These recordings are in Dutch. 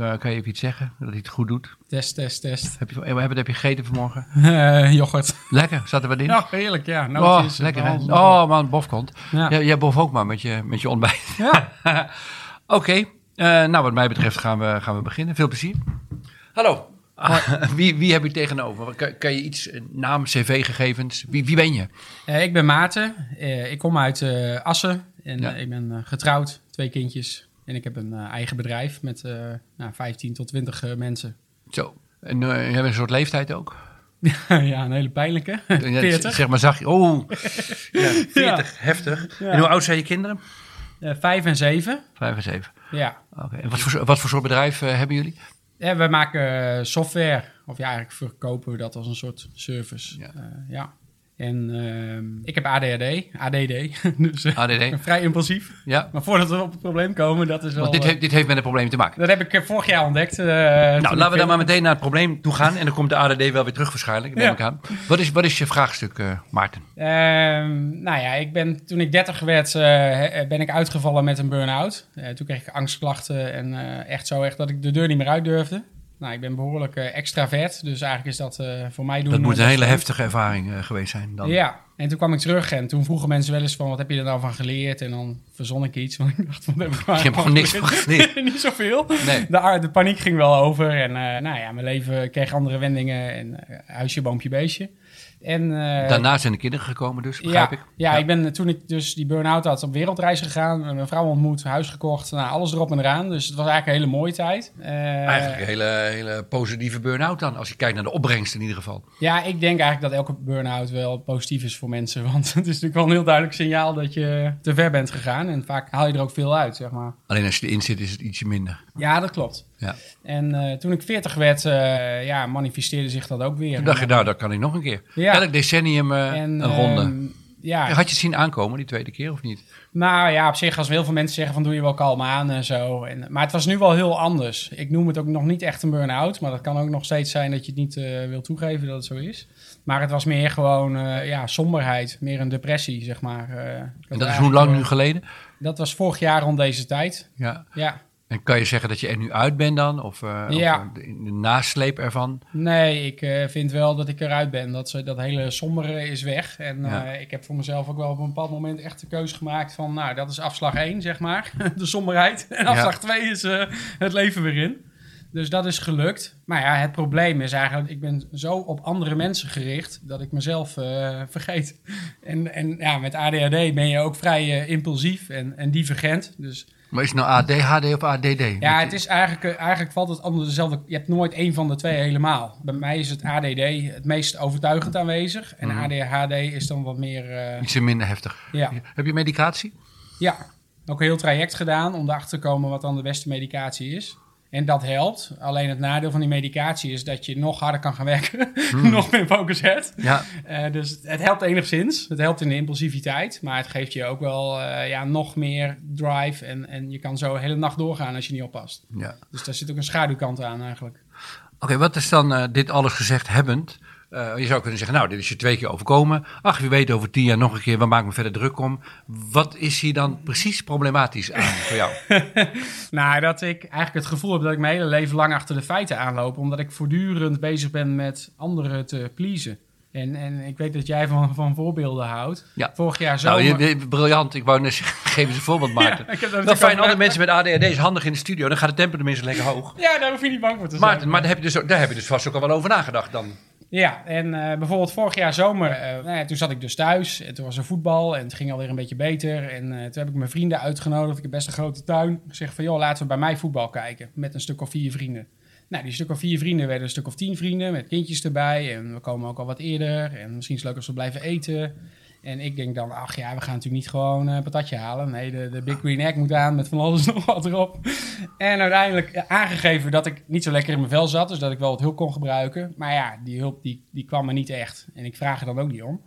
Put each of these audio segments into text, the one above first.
Uh, kan je even iets zeggen? Dat hij het goed doet? Test, test, test. Heb je, wat heb je gegeten vanmorgen? Uh, yoghurt. Lekker, zat er wat in? Ja, heerlijk, ja. Nootjes, oh, lekker hè? Oh man, Bof komt. Ja. Jij, jij bof ook maar met je, met je ontbijt. Ja. Oké, okay. uh, nou wat mij betreft gaan we, gaan we beginnen. Veel plezier. Hallo. wie, wie heb je tegenover? Kan, kan je iets, naam, cv-gegevens? Wie, wie ben je? ik ben Maarten. ik kom uit Assen. En ja. ik ben getrouwd, twee kindjes. En ik heb een uh, eigen bedrijf met uh, nou, 15 tot 20 uh, mensen. Zo. En uh, je hebt een soort leeftijd ook? ja, een hele pijnlijke. 40. Zeg maar zacht. Oh, ja, 40. Ja. Heftig. Ja. En hoe oud zijn je kinderen? vijf en zeven. Vijf en zeven. Ja. Oké. Okay. En wat voor, wat voor soort bedrijf hebben jullie? Ja, we maken software. Of ja, eigenlijk verkopen we dat als een soort service. Ja. ja. En uh, ik heb ADHD, ADD, dus uh, ADD. vrij impulsief. Ja. Maar voordat we op het probleem komen, dat is wel... Want dit, heeft, dit heeft met het probleem te maken. Dat heb ik vorig jaar ontdekt. Uh, nou, laten we dan maar meteen naar het probleem toe gaan. En dan komt de ADD wel weer terug waarschijnlijk, neem ja. ik aan. Wat is, wat is je vraagstuk, uh, Maarten? Ehm, nou ja, ik ben, toen ik 30 werd, ben ik uitgevallen met een burn-out. toen kreeg ik angstklachten en echt zo echt dat ik de deur niet meer uit durfde. Nou, ik ben behoorlijk uh, extravert, dus eigenlijk is dat uh, voor mij doen... Dat moet een hele heftige ervaring geweest zijn dan. Ja, en toen kwam ik terug en toen vroegen mensen wel eens van... wat heb je er nou van geleerd? En dan verzon ik iets, want ik dacht... Wat heb ik je hebt gewoon niks van geleerd. Niet zoveel. Nee. De, de, paniek ging wel over en nou ja, mijn leven kreeg andere wendingen... en huisje, boompje, beestje. En, uh, Daarna zijn de kinderen gekomen dus, begrijp ja, ik? Ja, ik ben toen ik dus die burn-out had op wereldreis gegaan. Mijn vrouw ontmoet, huis gekocht, nou, alles erop en eraan. Dus het was eigenlijk een hele mooie tijd. Uh, eigenlijk een hele, hele positieve burn-out dan, als je kijkt naar de opbrengst in ieder geval. Ja, ik denk eigenlijk dat elke burn-out wel positief is voor mensen. Want het is natuurlijk wel een heel duidelijk signaal dat je te ver bent gegaan. En vaak haal je er ook veel uit, zeg maar. Alleen als je erin zit is het ietsje minder. Ja, dat klopt. Ja. En uh, toen ik 40 werd, uh, ja, manifesteerde zich dat ook weer. Toen dacht je, nou, dat kan ik nog een keer. Ja. Elk decennium uh, en, een ronde. Uh, ja. Had je het zien aankomen die tweede keer of niet? Nou ja, op zich, als heel veel mensen zeggen van doe je wel kalm aan en zo. En, maar het was nu wel heel anders. Ik noem het ook nog niet echt een burn-out, maar dat kan ook nog steeds zijn dat je het niet wil toegeven dat het zo is. Maar het was meer gewoon ja, somberheid, meer een depressie, zeg maar. en dat is hoe lang nu geleden? Dat was vorig jaar rond deze tijd. Ja. Ja. En kan je zeggen dat je er nu uit bent dan? Of, uh, ja. of de, de, nasleep ervan? Nee, ik uh, vind wel dat ik eruit ben. Dat, dat hele sombere is weg. En ja. uh, ik heb voor mezelf ook wel op een bepaald moment echt de keuze gemaakt van... nou, dat is afslag 1, zeg maar. de somberheid. En afslag 2 ja. is het leven weer in. Dus dat is gelukt. Maar ja, het probleem is eigenlijk... ik ben zo op andere mensen gericht... dat ik mezelf vergeet. En, en ja, met ADHD ben je ook vrij impulsief en, en divergent. Dus... Maar is het nou ADHD of ADD? Ja, het is eigenlijk, eigenlijk valt het onder dezelfde. Je hebt nooit één van de twee helemaal. Bij mij is het ADD het meest overtuigend aanwezig. En mm. ADHD is dan wat meer. Uh... Iets minder heftig. Ja. Heb je medicatie? Ja, ook een heel traject gedaan om erachter te komen wat dan de beste medicatie is. En dat helpt. Alleen het nadeel van die medicatie is dat je nog harder kan gaan werken. Mm. nog meer focus hebt. Ja. Uh, dus het helpt enigszins. Het helpt in de impulsiviteit. Maar het geeft je ook wel uh, ja, nog meer drive. En, en je kan zo de hele nacht doorgaan als je niet oppast. Ja. Dus daar zit ook een schaduwkant aan eigenlijk. Oké, okay, wat is dan uh, dit alles gezegd hebbend? Uh, je zou kunnen zeggen, nou, dit is je twee keer overkomen. Ach, wie weet over tien jaar nog een keer, waar maak ik me verder druk om? Wat is hier dan precies problematisch aan voor jou? nou, dat ik eigenlijk het gevoel heb dat ik mijn hele leven lang achter de feiten aanloop. Omdat ik voortdurend bezig ben met anderen te pleasen. En, en ik weet dat jij van, van voorbeelden houdt. Ja. Vorig jaar zomer... Nou, je, briljant. Ik wou net zeggen, geef eens een voorbeeld, Maarten. ja, ik heb dat Wel fijn, alle mensen met ADHD is handig in de studio. Dan gaat de tempo tenminste lekker hoog. Ja, daar hoef je niet bang voor te zijn. Maarten, maar daar heb, je dus, daar heb je dus vast ook al wel over nagedacht dan. Ja, en uh, bijvoorbeeld vorig jaar zomer, uh, nou ja, toen zat ik dus thuis en toen was er voetbal en het ging alweer een beetje beter. En uh, toen heb ik mijn vrienden uitgenodigd, ik heb best een grote tuin. Ik zeg van joh, laten we bij mij voetbal kijken met een stuk of vier vrienden. Nou, die stuk of vier vrienden werden een stuk of tien vrienden met kindjes erbij. En we komen ook al wat eerder en misschien is het leuk als we blijven eten. En ik denk dan, ach ja, we gaan natuurlijk niet gewoon een patatje halen. Nee, de, de Big Green Egg moet aan met van alles nog wat erop. En uiteindelijk aangegeven dat ik niet zo lekker in mijn vel zat. Dus dat ik wel wat hulp kon gebruiken. Maar ja, die hulp die, die kwam er niet echt. En ik vraag er dan ook niet om.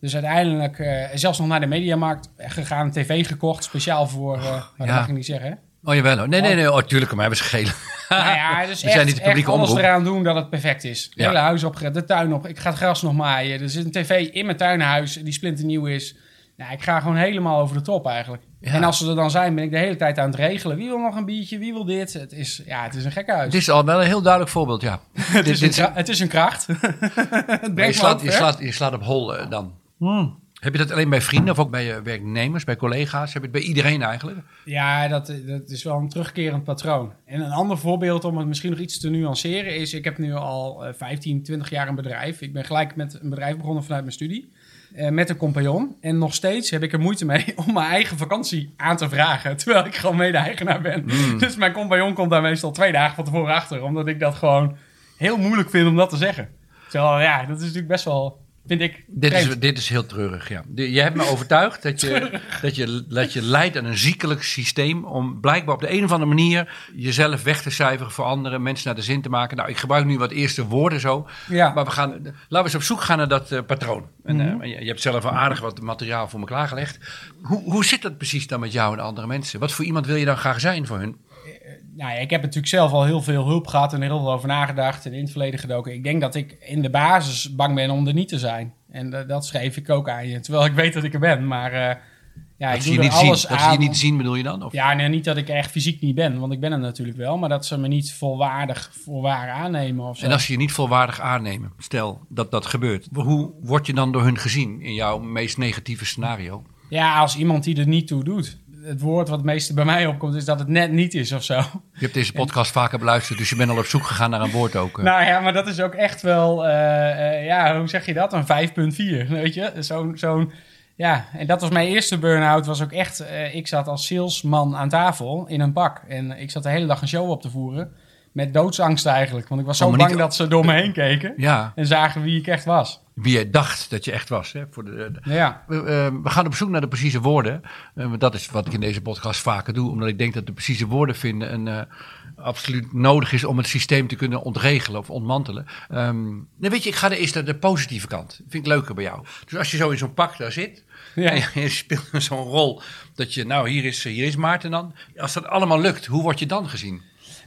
Dus uiteindelijk uh, zelfs nog naar de mediamarkt gegaan, tv gekocht, speciaal voor, uh, dat mag ik niet zeggen hè? Oh jawel, hoor. nee, nee, nee, oh, tuurlijk, maar hebben ze. Nou ja, dus We echt, zijn niet de publieke alles eraan doen dat het perfect is. Het hele huis opgered, de tuin op, ik ga het gras nog maaien. Er zit een tv in mijn tuinhuis die splinternieuw is. Nou, ik ga gewoon helemaal over de top eigenlijk. En als ze er dan zijn, ben ik de hele tijd aan het regelen. Wie wil nog een biertje? Wie wil dit? Het is, ja, het is een gekke huis. Het is al wel een heel duidelijk voorbeeld, ja. het, is dit, een, het is een kracht. het je, slaat, je, slaat, je slaat op hol uh, dan. Hmm. Heb je dat alleen bij vrienden of ook bij je werknemers, bij collega's? Heb je het bij iedereen eigenlijk? Ja, dat, dat is wel een terugkerend patroon. En een ander voorbeeld om het misschien nog iets te nuanceren is... ik heb nu al 15, eh, 20 jaar een bedrijf. Ik ben gelijk met een bedrijf begonnen vanuit mijn studie. Uh, met een compagnon. En nog steeds heb ik er moeite mee om mijn eigen vakantie aan te vragen. Terwijl ik gewoon mede-eigenaar ben. Hmm. Dus mijn compagnon komt daar meestal twee dagen van tevoren achter. Omdat ik dat gewoon heel moeilijk vind om dat te zeggen. Terwijl ja, dat is natuurlijk best wel vind ik. Dit is, dit is heel treurig, ja. Je hebt me overtuigd dat je, dat, je, dat je leidt aan een ziekelijk systeem. om blijkbaar op de een of andere manier. jezelf weg te cijferen voor anderen, mensen naar de zin te maken. Nou, ik gebruik nu wat eerste woorden zo. Ja. Maar we gaan, laten we eens op zoek gaan naar dat uh, patroon. En, uh, je, je, hebt zelf al aardig wat materiaal voor me klaargelegd. Hoe, hoe zit dat precies dan met jou en andere mensen? Wat voor iemand wil je dan graag zijn voor hun? Nou ja, ik heb natuurlijk zelf al heel veel hulp gehad en er heel veel over nagedacht en in het verleden gedoken. Ik denk dat ik in de basis bang ben om er niet te zijn. En dat schreef ik ook aan je, terwijl ik weet dat ik er ben. Maar uh, ja, dat ik doe er alles zien. Dat je niet zien, bedoel je dan? Of? Ja, nee, niet dat ik echt fysiek niet ben, want ik ben er natuurlijk wel. Maar dat ze me niet volwaardig voor waar aannemen of zo. En als ze je niet volwaardig aannemen, stel dat dat gebeurt. Hoe word je dan door hun gezien in jouw meest negatieve scenario? Ja, als iemand die er niet toe doet het woord wat het meeste bij mij opkomt, is dat het net niet is of zo. Je hebt deze podcast vaker beluisterd, dus je bent al op zoek gegaan naar een woord ook. Eh. Nou ja, maar dat is ook echt wel, eh, eh, ja, hoe zeg je dat? Een 5.4, weet je? Zo'n, zo'n, ja, en dat was mijn eerste burn-out, was ook echt, ik zat als salesman aan tafel in een pak. En ik zat de hele dag een show op te voeren. Met doodsangst eigenlijk, want ik was zo oh, bang dat ze door me heen keken ja. en zagen wie ik echt was wie je dacht dat je echt was. Hè, voor de, ja. we, uh, we, gaan op zoek naar de precieze woorden. Uh, dat is wat ik in deze podcast vaker doe, omdat ik denk dat de precieze woorden vinden een, uh, absoluut nodig is om het systeem te kunnen ontregelen of ontmantelen. Um, weet je, ik ga er eerst naar de positieve kant. Vind ik leuker bij jou. Dus als je zo in zo'n pak daar zit. Ja. En je, je speelt zo'n rol dat je, nou hier is, hier is Maarten dan. Als dat allemaal lukt, hoe word je dan gezien?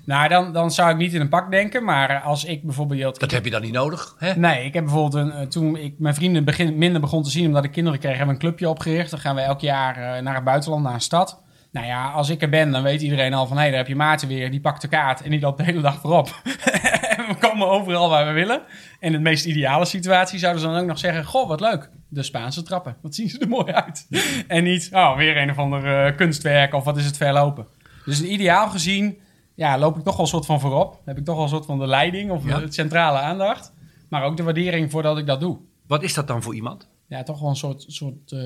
Nou, dan, dan zou ik niet in een pak denken. Maar als ik bijvoorbeeld... Dat heb je dan niet nodig, hè? Nee, ik heb bijvoorbeeld... Een, eh, toen ik mijn vrienden begin, minder begon te zien omdat ik kinderen kreeg... hebben we een clubje opgericht. Dan gaan we elk jaar uh, naar het buitenland, naar een stad. Nou ja, als ik er ben, dan weet iedereen al van... hé, hey, daar heb je Maarten weer. Die pakt de kaart en die loopt de hele dag voorop. en we komen overal waar we willen. En in de meest ideale situatie zouden ze dan ook nog zeggen... goh, wat leuk. De Spaanse trappen. Wat zien ze er mooi uit. en niet, oh, weer een of ander uh, kunstwerk... of wat is het verlopen. Dus ideaal gezien ja, loop ik toch wel een soort van voorop. heb ik toch wel een soort van de leiding of de centrale aandacht. Maar ook de waardering voordat ik dat doe. Wat is dat dan voor iemand? Ja, toch wel een soort, soort uh,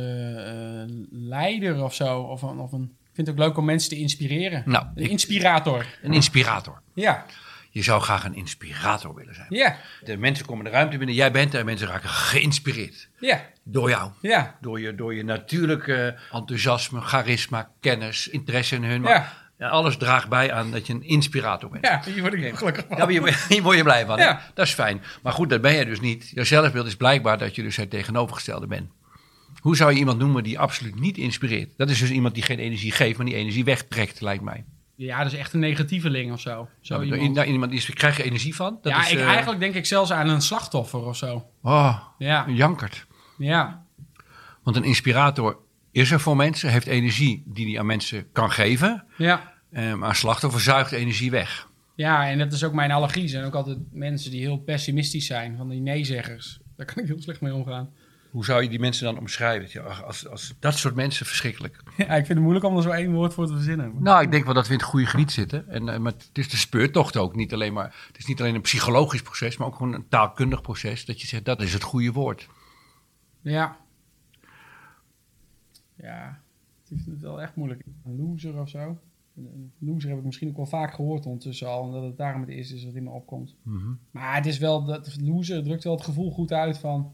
leider of zo. Of een, of een, ik vind het ook leuk om mensen te inspireren. Nou, een inspirator. Een inspirator. Ja. Je zou graag een inspirator willen zijn. Ja. De mensen komen de ruimte binnen, jij bent er en mensen raken geïnspireerd. Ja. Door jou. Ja. Door je, door je natuurlijke enthousiasme, charisma, kennis, interesse in hun. Ja. Ja, alles draagt bij aan dat je een inspirator bent. Ja, hier word ik gelukkig van. Ja, hier, word je blij van. Ja. Dat is fijn. Maar goed, dat ben je dus niet. Je zelfbeeld is blijkbaar dat je dus het tegenovergestelde bent. Hoe zou je iemand noemen die absoluut niet inspireert? Dat is dus iemand die geen energie geeft, maar die energie wegtrekt, lijkt mij. Ja, dat is echt een negatieveling of zo. zo nou, iemand. Nou, iemand die krijg je energie van? Dat ja, ik, uh... eigenlijk denk ik zelfs aan een slachtoffer of zo. Oh, ja. een jankert. Ja. Want een inspirator is er voor mensen, heeft energie die hij aan mensen kan geven. Ja. Uh, maar een slachtoffer zuigt energie weg. Ja, en dat is ook mijn allergie. Er zijn ook altijd mensen die heel pessimistisch zijn, van die nee-zeggers. Daar kan ik heel slecht mee omgaan. Hoe zou je die mensen dan omschrijven? Ja, als, als dat soort mensen verschrikkelijk. Ja, ik vind het moeilijk om er zo één woord voor te verzinnen. Nou, ik denk wel dat we in het goede geniet zitten. En, uh, maar het is de speurtocht ook. Niet alleen maar, het is niet alleen een psychologisch proces, maar ook gewoon een taalkundig proces. Dat je zegt, dat is het goede woord. Ja. Ja, het is wel echt moeilijk. Een loser of zo. Een loser heb ik misschien ook wel vaak gehoord ondertussen al. En dat het daarom het eerste is wat in me opkomt. Mhm. Maar het is wel, dat loser drukt wel het gevoel goed uit van...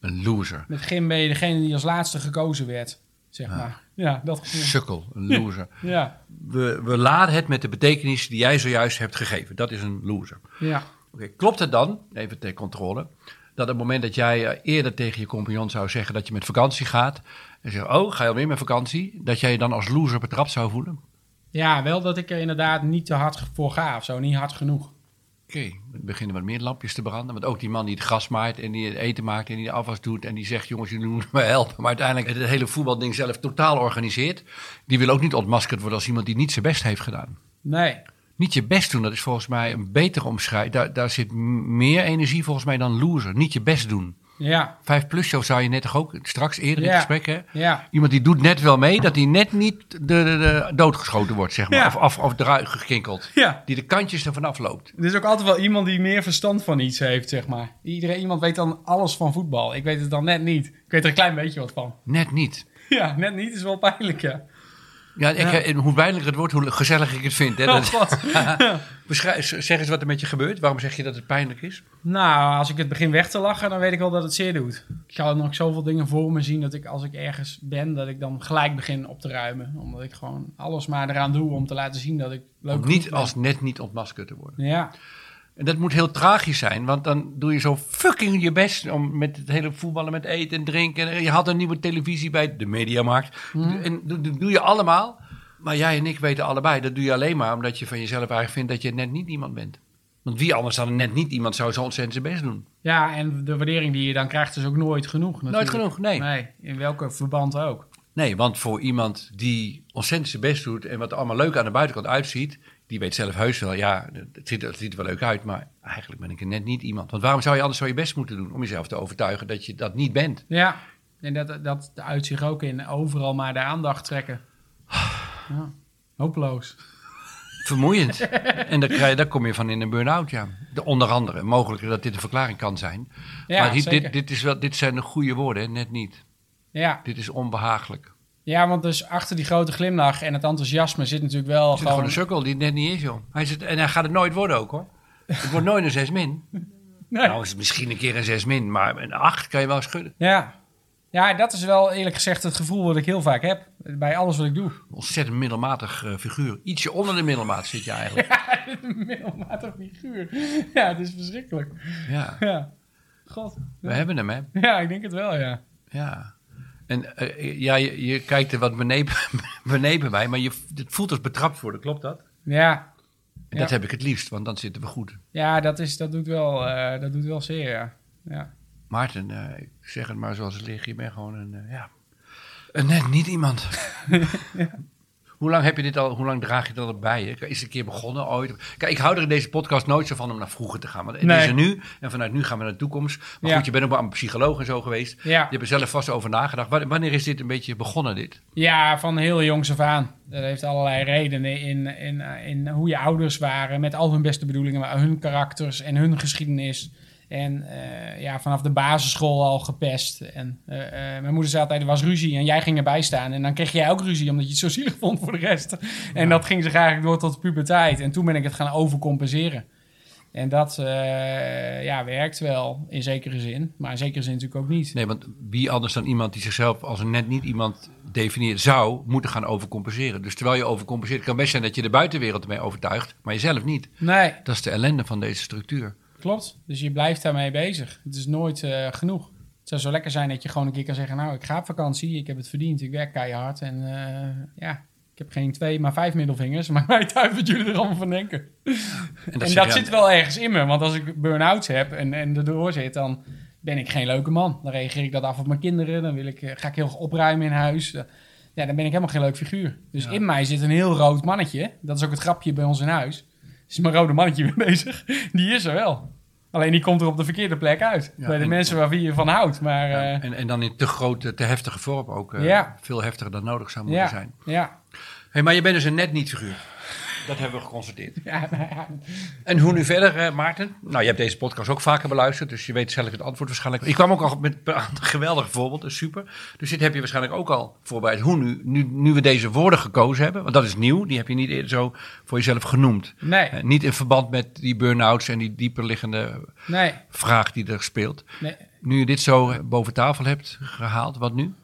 Een loser. Met gym ben je degene die als laatste gekozen werd, zeg maar. Ja, dat gevoel. Sukkel, een loser. Ja, We, we laden het met de betekenis die jij zojuist hebt gegeven. Dat is een loser. ja. Oké, klopt het dan, even ter controle, dat op het moment dat jij eh, eerder tegen je compagnon zou zeggen dat je met vakantie gaat, en zegt, oh, ga je alweer met vakantie, dat jij je dan als loser betrapt zou voelen? Ja, wel dat ik er inderdaad niet te hard voor ga of zo, niet hard genoeg. Oké, we beginnen wat meer lampjes te branden. Want ook die man die het gas maait en die het eten maakt en die de afwas doet en die zegt, jongens, jullie moeten me helpen. Maar uiteindelijk het hele voetbalding zelf totaal organiseert. Die wil ook niet ontmaskerd worden als iemand die niet zijn best heeft gedaan. Nee, Niet je best doen, dat is volgens mij een betere omschrijving. Daar, daar zit meer energie volgens mij dan loser. Niet je best doen. Ja, Vijf plus show zou je net toch ook straks eerder in het gesprek hè? ja. Iemand die doet net wel mee dat hij net niet de, de, de doodgeschoten wordt, zeg maar. Of, of, of eruit gekinkeld. Die de kantjes ervan afloopt. er is ook altijd wel iemand die meer verstand van iets heeft, zeg maar. Iedereen, iemand weet dan alles van voetbal. Ik weet het dan net niet. Ik weet er een klein beetje wat van. Net niet. Ja, net niet is wel pijnlijk, ja. Ja, ik, Ja. en hoe pijnlijker het wordt, hoe gezellig ik het vind. Hè? Oh, Dat, zeg eens wat er met je gebeurt. Waarom zeg je dat het pijnlijk is? Nou, als ik het begin weg te lachen, dan weet ik wel dat het zeer doet. Ik ga nog zoveel dingen voor me zien dat ik als ik ergens ben, dat ik dan gelijk begin op te ruimen. Omdat ik gewoon alles maar eraan doe om te laten zien dat ik leuk Om niet als net niet ontmaskerd te worden. Ja, En dat moet heel tragisch zijn, want dan doe je zo fucking je best om met het hele voetballen, met eten en drinken. En je had een nieuwe televisie bij de Mediamarkt. En dat doe je allemaal. Maar jij en ik weten allebei, dat doe je alleen maar omdat je van jezelf eigenlijk vindt dat je net niet iemand bent. Want wie anders dan net niet iemand zou zo ontzettend zijn best doen. ja, en de waardering die je dan krijgt is ook nooit genoeg. Nooit natuurlijk. genoeg, nee. Nee, in welke verband ook. Nee, want voor iemand die ontzettend zijn best doet en wat allemaal leuk aan de buitenkant uitziet, die weet zelf heus wel, ja, het ziet, het ziet er wel leuk uit, maar eigenlijk ben ik er net niet iemand. Want waarom zou je anders zo je best moeten doen om jezelf te overtuigen dat je dat niet bent? Ja, en dat, dat uit zich ook in overal maar de aandacht trekken. Ja, hopeloos. Vermoeiend. en daar, krijg daar kom je van in een burn-out, ja. De, onder andere. Mogelijk dat dit een verklaring kan zijn. Ja, maar dit, dit, dit, is wel, dit zijn de goede woorden, net niet. Ja. Dit is onbehagelijk. Ja, want dus achter die grote glimlach en het enthousiasme zit natuurlijk wel gewoon gewoon... een sukkel die het net niet is, joh. Hij zit, en hij gaat het nooit worden ook, hoor. Het wordt nooit een 6 min. Nee. Nou is het misschien een keer een 6 min, maar een 8 kan je wel schudden. Ja. ja, dat is wel eerlijk gezegd het gevoel wat ik heel vaak heb. Bij alles wat ik doe. Ontzettend middelmatig eh, figuur. Ietsje onder de middelmaat zit je eigenlijk. Een middelmatig figuur. Ja, het is verschrikkelijk. Ja, Ja. God. we hebben hem, hè. Ja, ik denk het wel, ja. Ja. En eh, ja, je, je kijkt er wat beneden, beneden bij, maar je, het voelt als betrapt worden, klopt dat? Ja, En dat heb ik het liefst, want dan zitten we goed. ja dat, is, dat, doet wel, eh, dat doet wel zeer, ja. ja. Maarten, eh, ik zeg het maar zoals het ligt, je bent gewoon een, ja, een net niet iemand. Hoe lang heb je dit al, hoe lang draag je dat al bij je? Is het een keer begonnen ooit? Kijk, ik hou er in deze podcast nooit zo van om naar vroeger te gaan. Want het Nee. is er nu en vanuit nu gaan we naar de toekomst. Maar Ja. goed, je bent ook wel een psycholoog en zo geweest. Ja. Je hebt er zelf vast over nagedacht. Wa- Wanneer is dit een beetje begonnen, dit? Ja, van heel jongs af aan. Dat heeft allerlei redenen in, in, in hoe je ouders waren, met al hun beste bedoelingen, maar hun karakters en hun geschiedenis. En eh, ja, vanaf de basisschool al gepest. En eh, eh, mijn moeder zei altijd, er was ruzie en jij ging erbij staan. En dan kreeg jij ook ruzie, omdat je het zo zielig vond voor de rest. En dat ging zich eigenlijk door tot de puberteit. En toen ben ik het gaan overcompenseren. En dat ja, werkt wel in zekere zin, maar in zekere zin natuurlijk ook niet. Nee, want wie anders dan iemand die zichzelf als een net niet iemand definieert, zou moeten gaan overcompenseren. Dus terwijl je overcompenseert, kan best zijn dat je de buitenwereld ermee overtuigt, maar jezelf niet. Nee, Dat is de ellende van deze structuur. Klopt. Dus je blijft daarmee bezig. Het is nooit eh, genoeg. Het zou zo lekker zijn dat je gewoon een keer kan zeggen: Nou, ik ga op vakantie, ik heb het verdiend, ik werk keihard. En eh, ja, ik heb geen twee, maar vijf middelvingers. Maar mij uit wat jullie er allemaal van denken. En dat zit wel ergens in me. Want als ik burn-outs heb en, en erdoor zit, dan ben ik geen leuke man. Dan reageer ik dat af op mijn kinderen. Dan wil ik, eh, ga ik heel opruimen in huis. Ja, dan ben ik helemaal geen leuk figuur. Dus Ja. in mij zit een heel rood mannetje. Dat is ook het grapje bij ons in huis. Is mijn rode mannetje weer bezig. Die is er wel. Alleen die komt er op de verkeerde plek uit. Ja, bij de en- mensen waar wie je van houdt. Maar Ja, ja, en, en dan in te grote, te heftige vorm ook. eh, Ja. Veel heftiger dan nodig zou moeten ja, zijn. ja. Hey, maar je bent dus een net niet figuur. Dat hebben we geconstateerd. Ja, nou ja. En hoe nu verder, eh, Maarten? Nou, je hebt deze podcast ook vaker beluisterd, dus je weet zelf het antwoord waarschijnlijk. Ik kwam ook al met een geweldige voorbeelden, super. Dus dit heb je waarschijnlijk ook al voorbereid. Hoe nu, nu, nu we deze woorden gekozen hebben, want dat is nieuw, die heb je niet eerder zo voor jezelf genoemd. Nee, Eh, niet in verband met die burn-outs en die dieper liggende nee, vraag die er speelt. nee. Nu je dit zo eh, boven tafel hebt gehaald, wat nu?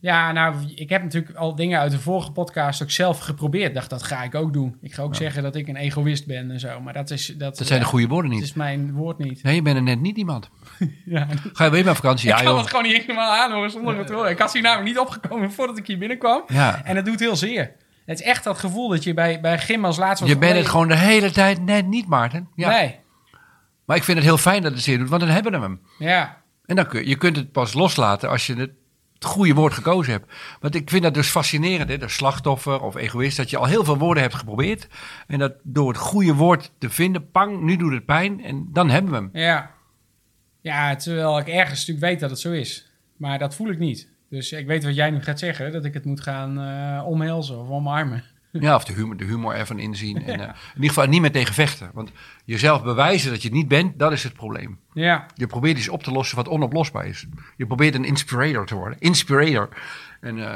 Ja, nou, ik heb natuurlijk al dingen uit de vorige podcast ook zelf geprobeerd. Ik dacht, dat ga ik ook doen. Ik ga ook zeggen dat ik een egoïst ben en zo. Maar dat is... Dat, Dat zijn ja, de goede woorden Dat niet. is mijn woord niet. Nee, je bent er net niet iemand. Ja, Ga je weer met vakantie? ik Ja, kan joh. het gewoon niet helemaal aanhoren zonder het horen. Ik had hier namelijk niet opgekomen voordat ik hier binnenkwam. Ja. En het doet heel zeer. Het is echt dat gevoel dat je bij, bij gym als laatste... Je bent het gewoon de hele tijd net niet, Maarten. Ja. Nee, Maar ik vind het heel fijn dat het zeer doet, want dan hebben we hem. ja. En dan kun je, je kunt het pas loslaten als je het, het goede woord gekozen hebt. Want ik vind dat dus fascinerend, hè, de slachtoffer of egoïst, dat je al heel veel woorden hebt geprobeerd. En dat door het goede woord te vinden, pang, nu doet het pijn en dan hebben we hem. Ja. Ja, terwijl ik ergens natuurlijk weet dat het zo is. Maar dat voel ik niet. Dus ik weet wat jij nu gaat zeggen, dat ik het moet gaan eh, omhelzen of omarmen. Ja, of de humor, de humor ervan inzien. En, eh, in ieder geval niet meer tegen vechten. Want jezelf bewijzen dat je het niet bent, dat is het probleem. Ja, Je probeert iets op te lossen wat onoplosbaar is. Je probeert een inspirator te worden. Inspirator. En eh,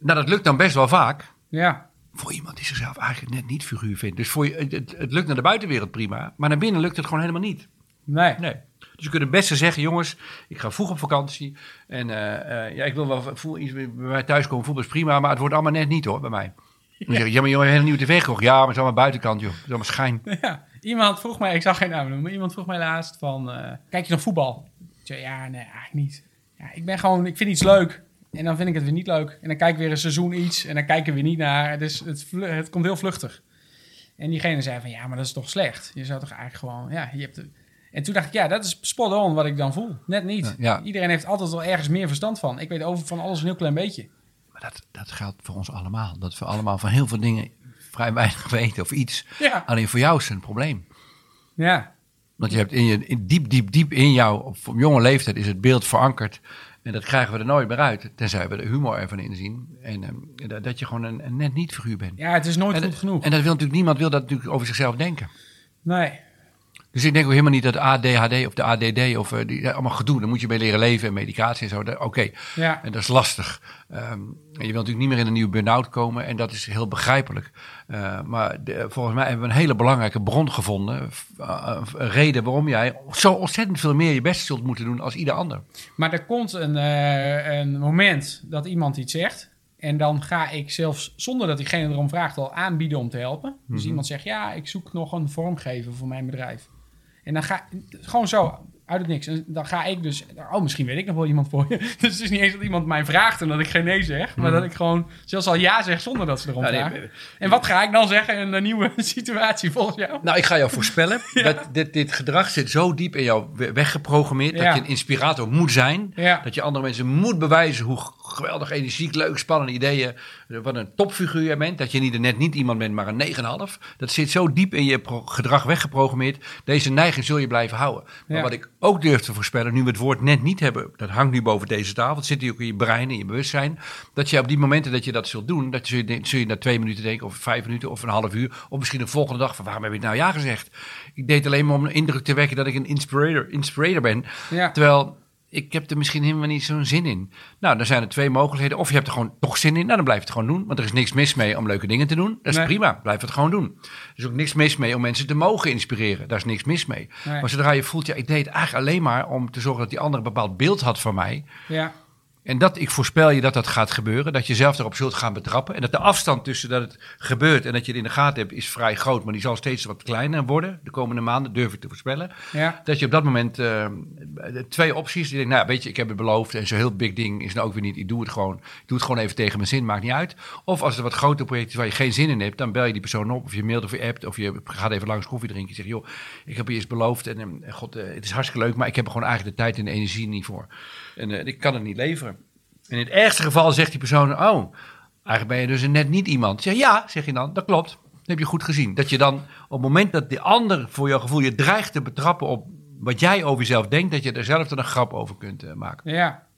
nou, dat lukt dan best wel vaak. ja, Voor iemand die zichzelf eigenlijk net niet figuur vindt. Dus voor je, het, het, het lukt naar de buitenwereld prima. Maar naar binnen lukt het gewoon helemaal niet. nee. Nee. Dus je kunt het beste zeggen, jongens, ik ga vroeg op vakantie. En eh, ja, ik wil wel voel, iets bij mij thuiskomen. Voetbal is prima, maar het wordt allemaal net niet hoor, bij mij. Ik, ja, maar hebt een nieuwe tv gekocht. Ja, maar is allemaal buitenkant, joh. Is allemaal schijn. Ja, iemand vroeg mij, ik zag geen naam noemen, maar iemand vroeg mij laatst van, eh, kijk je nog voetbal? Ik zei, ja, nee, eigenlijk niet. Ja, ik ben gewoon, ik vind iets leuk. En dan vind ik het weer niet leuk. En dan kijk ik weer een seizoen iets en dan kijken we weer niet naar. Dus het, het komt heel vluchtig. En diegene zei van, ja, maar dat is toch slecht? Je zou toch eigenlijk gewoon, ja, je hebt... De... En toen dacht ik, ja, dat is spot on wat ik dan voel. Net niet. Ja. Iedereen heeft altijd wel ergens meer verstand van. Ik weet over van alles een heel klein beetje. Dat, dat geldt voor ons allemaal. Dat we allemaal van heel veel dingen vrij weinig weten of iets. Ja. Alleen voor jou is het een probleem. Ja, Want je hebt in je, in diep, diep, diep in jou, op, op jonge leeftijd, is het beeld verankerd. En dat krijgen we er nooit meer uit. Tenzij we de humor ervan inzien. En ehm, dat, je gewoon een, een net niet figuur bent. ja het is nooit en, goed genoeg. en dat wil natuurlijk niemand wil dat natuurlijk over zichzelf denken. nee, Dus ik denk ook helemaal niet dat ADHD of de ADD of eh, die, ja, allemaal gedoe. Daar moet je mee leren leven en medicatie en zo. Oké, ja. en dat is lastig. Ehm, en je wilt natuurlijk niet meer in een nieuwe burn-out komen. En dat is heel begrijpelijk. Eh, maar de- volgens mij hebben we een hele belangrijke bron gevonden. eh, een reden waarom jij zo ontzettend veel meer je best zult moeten doen als ieder ander. Maar er komt een, eh, een moment dat iemand iets zegt. En dan ga ik zelfs, zonder dat diegene erom vraagt, al aanbieden om te helpen. Dus iemand zegt, ja, ik zoek nog een vormgever voor mijn bedrijf. En dan ga gewoon zo, uit het niks. En dan ga ik dus, oh, misschien weet ik nog wel iemand voor je. Dus het is niet eens dat iemand mij vraagt en dat ik geen nee zeg. Maar dat ik gewoon zelfs al ja zeg zonder dat ze erom nee, vragen. En wat ga ik dan zeggen in een nieuwe situatie volgens jou? Nou, ik ga jou voorspellen dat dit, dit gedrag zit zo diep in jou we- weggeprogrammeerd. Ja. Dat je een inspirator moet zijn. Ja. Dat je andere mensen moet bewijzen hoe geweldig energiek, leuk, spannende ideeën. Wat een topfiguur jij bent. Dat je niet, net niet iemand bent, maar een 9,5. Dat zit zo diep in je gedrag weggeprogrammeerd. Deze neiging zul je blijven houden. Maar Ja. wat ik ook durf te voorspellen, nu we het woord net niet hebben. Dat hangt nu boven deze tafel. Het zit hier ook in je brein, in je bewustzijn. Dat je op die momenten dat je dat zult doen. Dat zul je, zul je na twee minuten denken, of vijf minuten, of een half uur. Of misschien de volgende dag van waarom heb ik nou ja gezegd? Ik deed alleen maar om een indruk te wekken dat ik een inspirator, inspirator ben. Ja. Terwijl ik heb er misschien helemaal niet zo'n zin in. Nou, dan zijn er twee mogelijkheden. Of je hebt er gewoon toch zin in. Nou, dan blijf je het gewoon doen. Want er is niks mis mee om leuke dingen te doen. Dat is Nee. prima. Blijf het gewoon doen. Er is ook niks mis mee om mensen te mogen inspireren. Daar is niks mis mee. Nee. Maar zodra je voelt, ja, ik deed het eigenlijk alleen maar om te zorgen dat die ander een bepaald beeld had van mij. Ja, En dat, ik voorspel je dat dat gaat gebeuren. Dat je zelf erop zult gaan betrappen. En dat de afstand tussen dat het gebeurt en dat je het in de gaten hebt, is vrij groot. Maar die zal steeds wat kleiner worden. De komende maanden durf ik te voorspellen. ja, Dat je op dat moment eh, twee opties. Je denkt, nou weet je, ik heb het beloofd. En zo'n heel big ding is nou ook weer niet. Ik doe het gewoon. Ik doe het gewoon even tegen mijn zin. Maakt niet uit. Of als er wat groter project is waar je geen zin in hebt. Dan bel je die persoon op. Of je mailt of je appt. Of je gaat even langs koffie drinken. Je zegt, joh, ik heb je eens beloofd. En eh, god, eh, het is hartstikke leuk. Maar ik heb er gewoon eigenlijk de tijd en de energie niet voor. En ik kan het niet leveren. In het ergste geval zegt die persoon, oh, eigenlijk ben je dus net niet iemand. Zeg ja, zeg je dan, dat klopt. Dat heb je goed gezien. Dat je dan op het moment dat die ander voor jouw gevoel je dreigt te betrappen op wat jij over jezelf denkt, dat je er zelf dan een grap over kunt eh, maken. ja.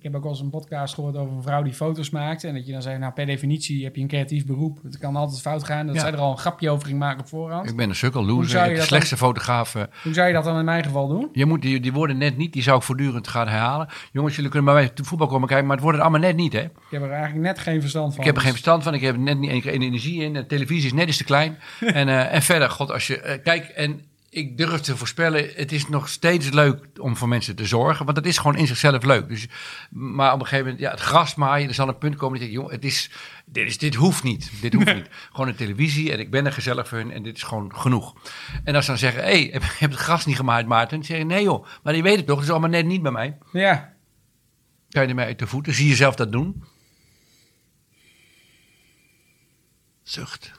Ik heb ook wel eens een podcast gehoord over een vrouw die foto's maakt. En dat je dan zegt, nou per definitie heb je een creatief beroep. Het kan altijd fout gaan. Dat Ja. zij er al een grapje over ging maken op voorhand. Ik ben een sukkel, loser, je de slechtste fotograaf. eh. Hoe zou je dat dan in mijn geval doen? Je moet die, die woorden net niet, die zou ik voortdurend gaan herhalen. Jongens, jullie kunnen bij mij te voetbal komen kijken, maar het wordt het allemaal net niet, hè? Ik heb er eigenlijk net geen verstand van. Ik heb er geen Dus- verstand van, ik heb er net niet energie in. De televisie is net eens te klein. en, eh, en verder, god, als je... eh, kijk, en ik durf te voorspellen, het is nog steeds leuk om voor mensen te zorgen. Want het is gewoon in zichzelf leuk. Dus, maar op een gegeven moment, ja, het gras maaien, er zal een punt komen dat je denkt, joh, het is, dit, is, dit hoeft niet. Dit hoeft niet. Gewoon een televisie en ik ben er gezellig voor hun en dit is gewoon genoeg. En als ze dan zeggen, hé, hey, heb, heb het gras niet gemaaid, Maarten? Dan zeg je, nee joh, maar je weet het toch, het is allemaal net niet bij mij. Ja, Kan je ermee uit de voeten? Zie je zelf dat doen? Zucht.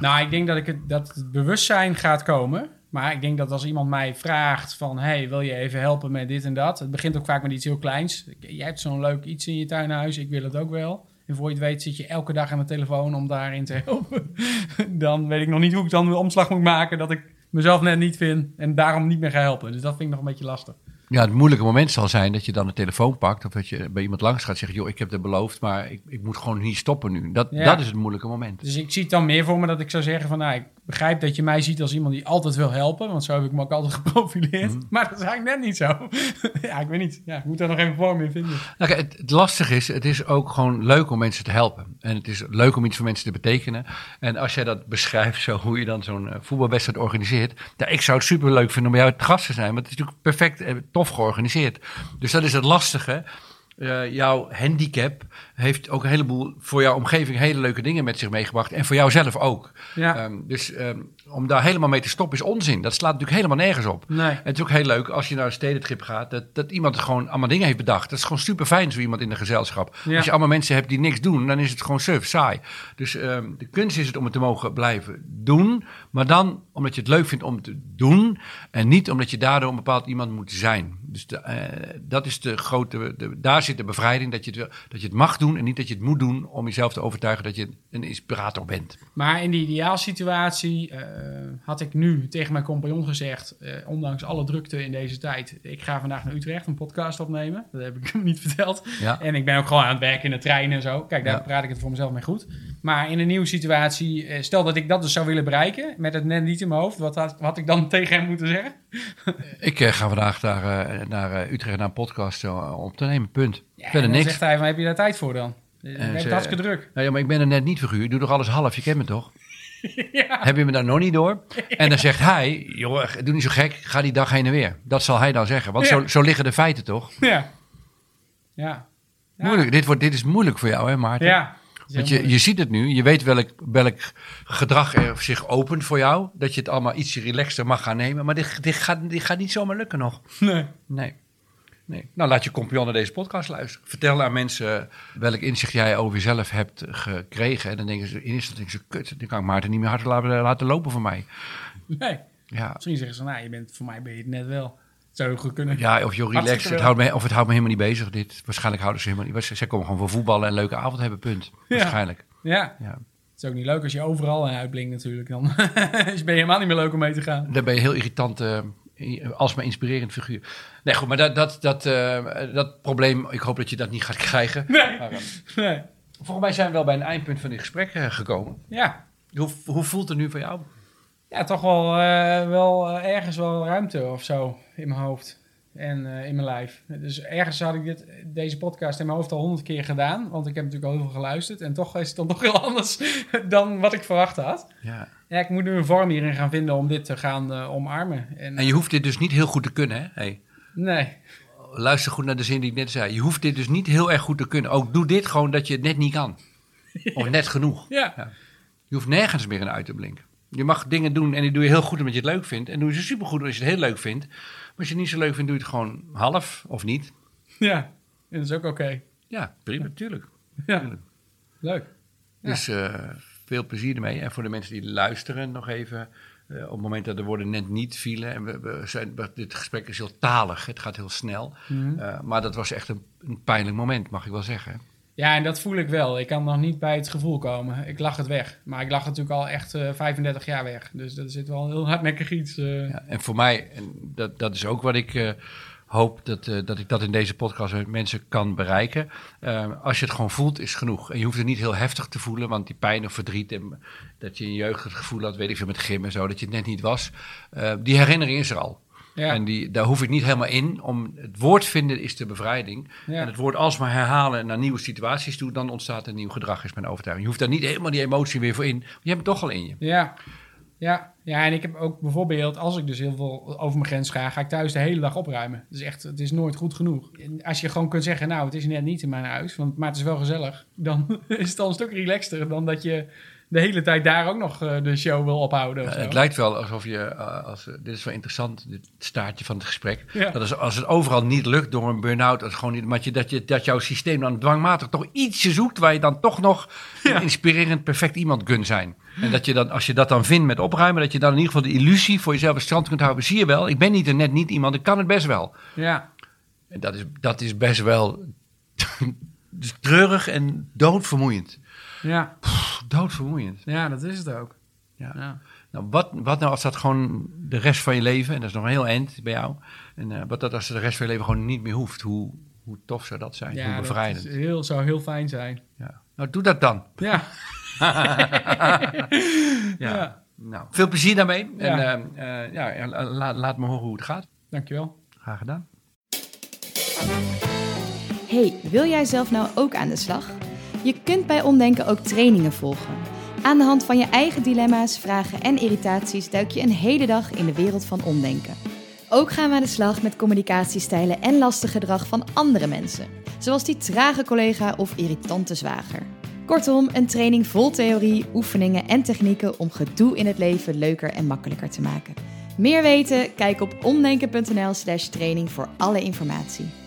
Nou ik denk dat, ik het, dat bewustzijn gaat komen. Maar ik denk dat als iemand mij vraagt van... hey, wil je even helpen met dit en dat? Het begint ook vaak met iets heel kleins. Jij hebt zo'n leuk iets in je tuinhuis, ik wil het ook wel. En voor je het weet zit je elke dag aan de telefoon om daarin te helpen. dan weet ik nog niet hoe ik dan de omslag moet maken... dat ik mezelf net niet vind en daarom niet meer ga helpen. Dus dat vind ik nog een beetje lastig. Ja, het moeilijke moment zal zijn dat je dan de telefoon pakt. Of dat je bij iemand langs gaat zeggen: Joh, ik heb het beloofd, maar ik, ik moet gewoon hier stoppen nu. Dat, Ja. dat is het moeilijke moment. Dus ik zie het dan meer voor me dat ik zou zeggen van... nou, ik begrijp dat je mij ziet als iemand die altijd wil helpen. Want zo heb ik me ook altijd geprofileerd. Mhm. Maar dat is eigenlijk net niet zo. ja, ik weet niet. Ja, ik moet daar nog even vorm in vinden. Nou, het, het lastige is, het is ook gewoon leuk om mensen te helpen. En het is leuk om iets voor mensen te betekenen. En als jij dat beschrijft, zo hoe je dan zo'n eh, voetbalwedstrijd organiseert. Ja, ik zou het super leuk vinden om bij jou te gast te zijn. Want het is natuurlijk perfect eh, tof georganiseerd. Dus dat is het lastige. Eh, jouw handicap heeft ook een heleboel voor jouw omgeving hele leuke dingen met zich meegebracht. En voor jou zelf ook. Ja. Ehm, dus ehm, om daar helemaal mee te stoppen is onzin. Dat slaat natuurlijk helemaal nergens op. Nee. En het is ook heel leuk als je naar een stedentrip gaat, dat, dat iemand gewoon allemaal dingen heeft bedacht. Dat is gewoon super fijn, zo iemand in een gezelschap. Ja. Als je allemaal mensen hebt die niks doen, dan is het gewoon suf, saai. Dus ehm, de kunst is het om het te mogen blijven doen, maar dan omdat je het leuk vindt om te doen en niet omdat je daardoor een bepaald iemand moet zijn. Dus de, eh, dat is de grote, de, daar zit de bevrijding, dat je, het, wil- dat je het mag doen en niet dat je het moet doen om jezelf te overtuigen dat je een inspirator bent. Maar in die ideaalsituatie eh, had ik nu tegen mijn compagnon gezegd... eh, ondanks alle drukte in deze tijd... ik ga vandaag naar Utrecht een podcast opnemen. Dat heb ik hem niet verteld. Ja. En ik ben ook gewoon aan het werken in de trein en zo. Kijk, daar Ja. praat ik het voor mezelf mee goed. Maar in een nieuwe situatie... eh, stel dat ik dat dus zou willen bereiken... met het net niet in mijn hoofd... wat had, wat had ik dan tegen hem moeten zeggen? Ik eh, ga vandaag naar, eh, naar eh, Utrecht naar een podcast eh, op te nemen, punt. Ja, Verder niks. zegt hij van, heb je daar tijd voor dan? Ze- het hartstikke druk. Nou ja, maar ik ben er net niet figuur. Ik doe toch alles half. Je kent me toch? ja. Heb je me daar nog niet door? En dan zegt hij, joh, doe niet zo gek. Ga die dag heen en weer. Dat zal hij dan zeggen. Want Ja. zo, zo liggen de feiten toch? Ja. Ja. Ja. Moeilijk. Dit, wordt, dit is moeilijk voor jou, hè Maarten? Ja. Want je, je ziet het nu. Je weet welk, welk gedrag er zich opent voor jou. Dat je het allemaal ietsje relaxter mag gaan nemen. Maar dit, dit, gaat, dit gaat niet zomaar lukken nog. Nee. Nee. Nee. Nou, laat je compagnon naar deze podcast luisteren. Vertel aan mensen welk inzicht jij over jezelf hebt gekregen. En dan denken ze, in eerste instantie, kut, dan kan ik Maarten niet meer hard laten, laten lopen voor mij. Nee. Ja, Misschien zeggen ze, nou, je bent, voor mij ben je het net wel. Het zou heel goed kunnen. ja of joh, relax. Hartstikke Het houdt me, of het houdt me helemaal niet bezig. Dit. Waarschijnlijk houden ze helemaal niet. Zij komen gewoon voor voetballen en een leuke avond hebben, punt. Ja. Waarschijnlijk. Ja. Ja. Het is ook niet leuk als je overal uitblinkt natuurlijk. Dan ben je helemaal niet meer leuk om mee te gaan. Dan ben je heel irritant, eh, alsmaar inspirerend figuur. Nee, goed, maar dat, dat, dat, eh, dat probleem, ik hoop dat je dat niet gaat krijgen. Nee. Maar, eh, Nee. volgens mij zijn we wel bij een eindpunt van dit gesprek eh, gekomen. Ja. Hoe, hoe voelt het nu voor jou? Ja, toch wel, wel ergens wel ruimte of zo in mijn hoofd. En eh, in mijn lijf. Dus ergens had ik dit, deze podcast in mijn hoofd al honderd keer gedaan. Want ik heb natuurlijk al heel veel geluisterd. En toch is het dan nog heel anders dan wat ik verwacht had. Ja. Ja, ik moet nu een vorm hierin gaan vinden om dit te gaan eh, omarmen. En, En je hoeft dit dus niet heel goed te kunnen, hè? Hey, nee, luister goed naar de zin die ik net zei. Je hoeft dit dus niet heel erg goed te kunnen. Ook doe dit gewoon dat je het net niet kan. Of net genoeg. ja. Je hoeft nergens meer in uit te blinken. Je mag dingen doen en die doe je heel goed omdat je het leuk vindt. En doe je ze supergoed als je het heel leuk vindt. Maar als je het niet zo leuk vindt, doe je het gewoon half of niet. Ja, en dat is ook oké. Ja, prima, natuurlijk. Ja, leuk. Ja. Dus eh, veel plezier ermee. En voor de mensen die luisteren nog even. eh, op het moment dat de woorden net niet vielen. En we, we zijn, dit gesprek is heel talig. Het gaat heel snel. Mhm. Eh, maar dat was echt een, een pijnlijk moment, mag ik wel zeggen. Ja, en dat voel ik wel. Ik kan nog niet bij het gevoel komen. Ik lach het weg. Maar ik het natuurlijk al echt eh 35 jaar weg. Dus dat zit wel een heel hardnekkig iets. eh. Ja, en voor mij, en dat, dat is ook wat ik eh, hoop dat, uh, dat ik dat in deze podcast met mensen kan bereiken. Uh, als je het gewoon voelt, is genoeg. En je hoeft het niet heel heftig te voelen, want die pijn of verdriet... en dat je in je jeugd het gevoel had, weet ik veel, met gym en zo... dat je het net niet was, uh, die herinnering is er al. Ja. En die, daar hoef ik niet helemaal in. Om, het woord vinden is de bevrijding. Ja. En het woord alsmaar herhalen naar nieuwe situaties toe... dan ontstaat een nieuw gedrag, is mijn overtuiging. Je hoeft daar niet helemaal die emotie weer voor in. Je hebt het toch al in je. Ja, ja, ja, en ik heb ook bijvoorbeeld, als ik dus heel veel over mijn grens ga, ga ik thuis de hele dag opruimen. Dus echt, het is nooit goed genoeg. En als je gewoon kunt zeggen, nou, het is net niet in mijn huis, want, maar het is wel gezellig, dan is het al een stuk relaxter dan dat je de hele tijd daar ook nog uh, de show wil ophouden. Ja, het lijkt wel alsof je, uh, als, dit is wel interessant, dit staartje van het gesprek. Ja. Dat is, als het overal niet lukt door een burn-out, dat, gewoon niet, maar je, dat, je, dat jouw systeem dan dwangmatig toch ietsje zoekt waar je dan toch nog ja. een inspirerend, perfect iemand kunt zijn. En dat je dan, als je dat dan vindt met opruimen, dat je dan in ieder geval de illusie voor jezelf in stand kunt houden. Zie je wel, ik ben niet er net niet iemand, ik kan het best wel. Ja. En dat is, dat is best wel treurig en doodvermoeiend. Ja. Pff, doodvermoeiend. Ja, dat is het ook. Ja. ja. Nou, wat, wat nou als dat gewoon de rest van je leven, en dat is nog een heel eind bij jou, en uh, wat dat als de rest van je leven gewoon niet meer hoeft, hoe, hoe tof zou dat zijn? Ja, hoe bevrijdend? Dat heel, zou heel fijn zijn. Ja. Nou, doe dat dan. Ja. ja. ja. Nou, veel plezier daarmee. Ja. En uh, uh, ja, la, laat me horen hoe het gaat. Dankjewel. Graag gedaan. Hey, wil jij zelf nou ook aan de slag? Je kunt bij Omdenken ook trainingen volgen. Aan de hand van je eigen dilemma's, vragen en irritaties duik je een hele dag in de wereld van omdenken. Ook gaan we aan de slag met communicatiestijlen en lastig gedrag van andere mensen, zoals die trage collega of irritante zwager. Kortom, een training vol theorie, oefeningen en technieken om gedoe in het leven leuker en makkelijker te maken. Meer weten? Kijk op omdenken.nl/slash training voor alle informatie.